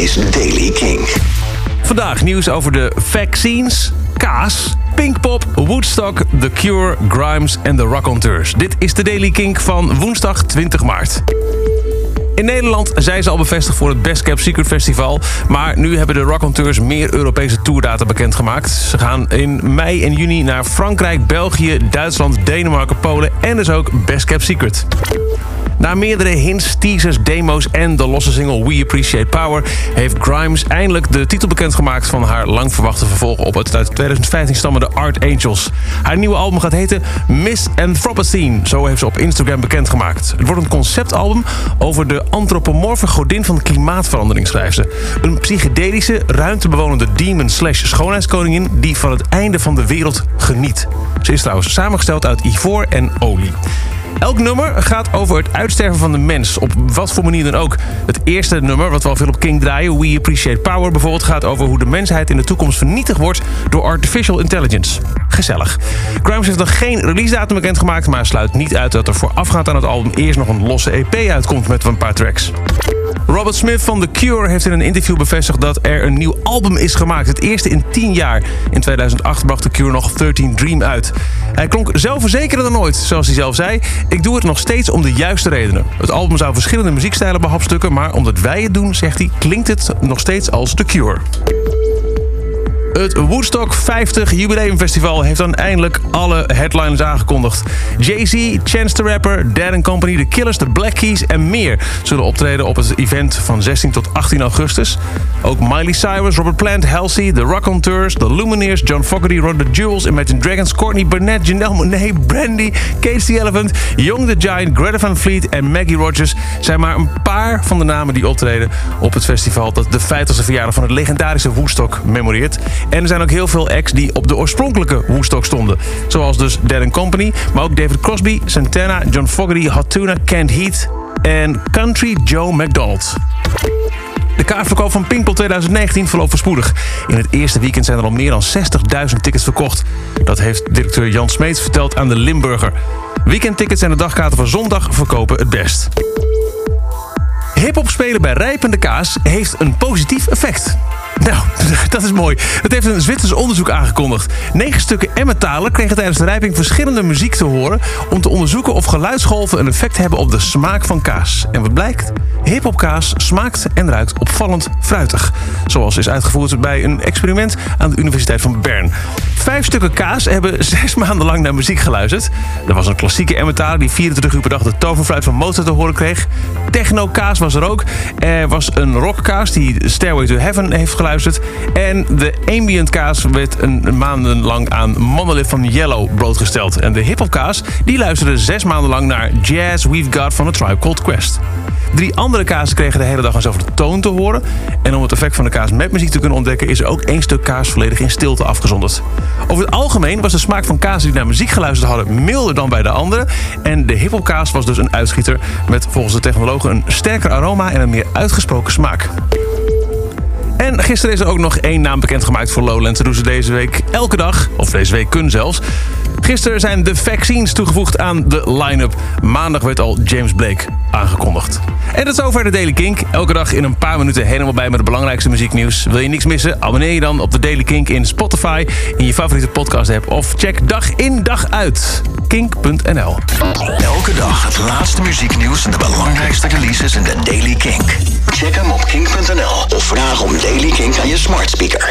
is Daily King. Vandaag nieuws over de vaccines, kaas, Pinkpop, Woodstock, The Cure, Grimes en de Raconteurs. Dit is de Daily Kink van woensdag 20 maart. In Nederland zijn ze al bevestigd voor het Best Kept Secret Festival. Maar nu hebben de Raconteurs meer Europese tourdata bekendgemaakt. Ze gaan in mei en juni naar Frankrijk, België, Duitsland, Denemarken, Polen en dus ook Best Kept Secret. Na meerdere hints, teasers, demo's en de losse single We Appreciate Power... heeft Grimes eindelijk de titel bekendgemaakt van haar lang verwachte vervolg op het uit 2015 stammende Art Angels. Haar nieuwe album gaat heten Miss Anthropocene. Zo heeft ze op Instagram bekendgemaakt. Het wordt een conceptalbum over de antropomorfe godin van klimaatverandering, schrijft ze. Een psychedelische, ruimtebewonende demon slash schoonheidskoningin... die van het einde van de wereld geniet. Ze is trouwens samengesteld uit ivoor en olie. Elk nummer gaat over het uitsterven van de mens, op wat voor manier dan ook. Het eerste nummer, wat we al veel op King draaien, We Appreciate Power bijvoorbeeld, gaat over hoe de mensheid in de toekomst vernietigd wordt door artificial intelligence. Gezellig. Grimes heeft nog geen release datum bekendgemaakt, maar sluit niet uit dat er voorafgaand aan het album eerst nog een losse EP uitkomt met een paar tracks. Robert Smith van The Cure heeft in een interview bevestigd dat er een nieuw album is gemaakt. Het eerste in 10 jaar. In 2008 bracht The Cure nog 13 Dream uit. Hij klonk zelfverzekerder dan ooit, zoals hij zelf zei. Ik doe het nog steeds om de juiste redenen. Het album zou verschillende muziekstijlen behapstukken, maar omdat wij het doen, zegt hij, klinkt het nog steeds als The Cure. Het Woodstock 50 Jubileumfestival heeft dan eindelijk alle headliners aangekondigd. Jay-Z, Chance the Rapper, Dead Company, The Killers, The Black Keys en meer zullen optreden op het event van 16 tot 18 augustus. Ook Miley Cyrus, Robert Plant, Halsey, The Raconteurs, The Lumineers, John Fogerty, Rod the Jewels, Imagine Dragons, Courtney Burnett, Janelle Monáe, Brandy, Cage the Elephant, Young the Giant, Greta Van Fleet en Maggie Rogers zijn maar een paar van de namen die optreden op het festival dat de 50ste verjaardag van het legendarische Woodstock memoreert. En er zijn ook heel veel acts die op de oorspronkelijke Woodstock stonden. Zoals dus Dead Company, maar ook David Crosby, Santana, John Fogerty, Hot Tuna, Kent Heat en Country Joe McDonald. De kaartverkoop van Pinkpop 2019 verloopt voorspoedig. In het eerste weekend zijn er al meer dan 60.000 tickets verkocht. Dat heeft directeur Jan Smeets verteld aan de Limburger. Weekendtickets en de dagkaarten van zondag verkopen het best. Hip-hop spelen bij rijpende kaas heeft een positief effect. Dat is mooi. Dat heeft een Zwitsers onderzoek aangekondigd. Negen stukken emmentaler kregen tijdens de rijping verschillende muziek te horen... om te onderzoeken of geluidsgolven een effect hebben op de smaak van kaas. En wat blijkt? Hiphopkaas smaakt en ruikt opvallend fruitig. Zoals is uitgevoerd bij een experiment aan de Universiteit van Bern. Vijf stukken kaas hebben zes maanden lang naar muziek geluisterd. Er was een klassieke emmentaler die 24 uur per dag de toverfluit van Mozart te horen kreeg. Techno-kaas was er ook. Er was een rockkaas die Stairway to Heaven heeft geluisterd en de ambient kaas werd een maandenlang aan Monolith van Yellow blootgesteld. En de hip kaas die luisterde zes maanden lang naar Jazz We've Got van The Tribe Called Quest. Drie andere kazen kregen de hele dag eens over de toon te horen. En om het effect van de kaas met muziek te kunnen ontdekken... is er ook één stuk kaas volledig in stilte afgezonderd. Over het algemeen was de smaak van kaas die naar muziek geluisterd hadden... milder dan bij de andere. En de hiphopkaas was dus een uitschieter... met volgens de technologen een sterker aroma en een meer uitgesproken smaak. En gisteren is er ook nog één naam bekendgemaakt voor Lowlands. Dat doen ze deze week elke dag, of deze week kunnen zelfs. Gisteren zijn de vaccines toegevoegd aan de line-up. Maandag werd al James Blake aangekondigd. En dat is over de Daily Kink. Elke dag in een paar minuten helemaal bij met het belangrijkste muzieknieuws. Wil je niks missen? Abonneer je dan op de Daily Kink in Spotify, in je favoriete podcast app of check dag in dag uit kink.nl. Elke dag het laatste muzieknieuws en de belangrijkste releases in de Daily Kink. Check hem op kink.nl of vraag om Daily Kink aan je smart speaker.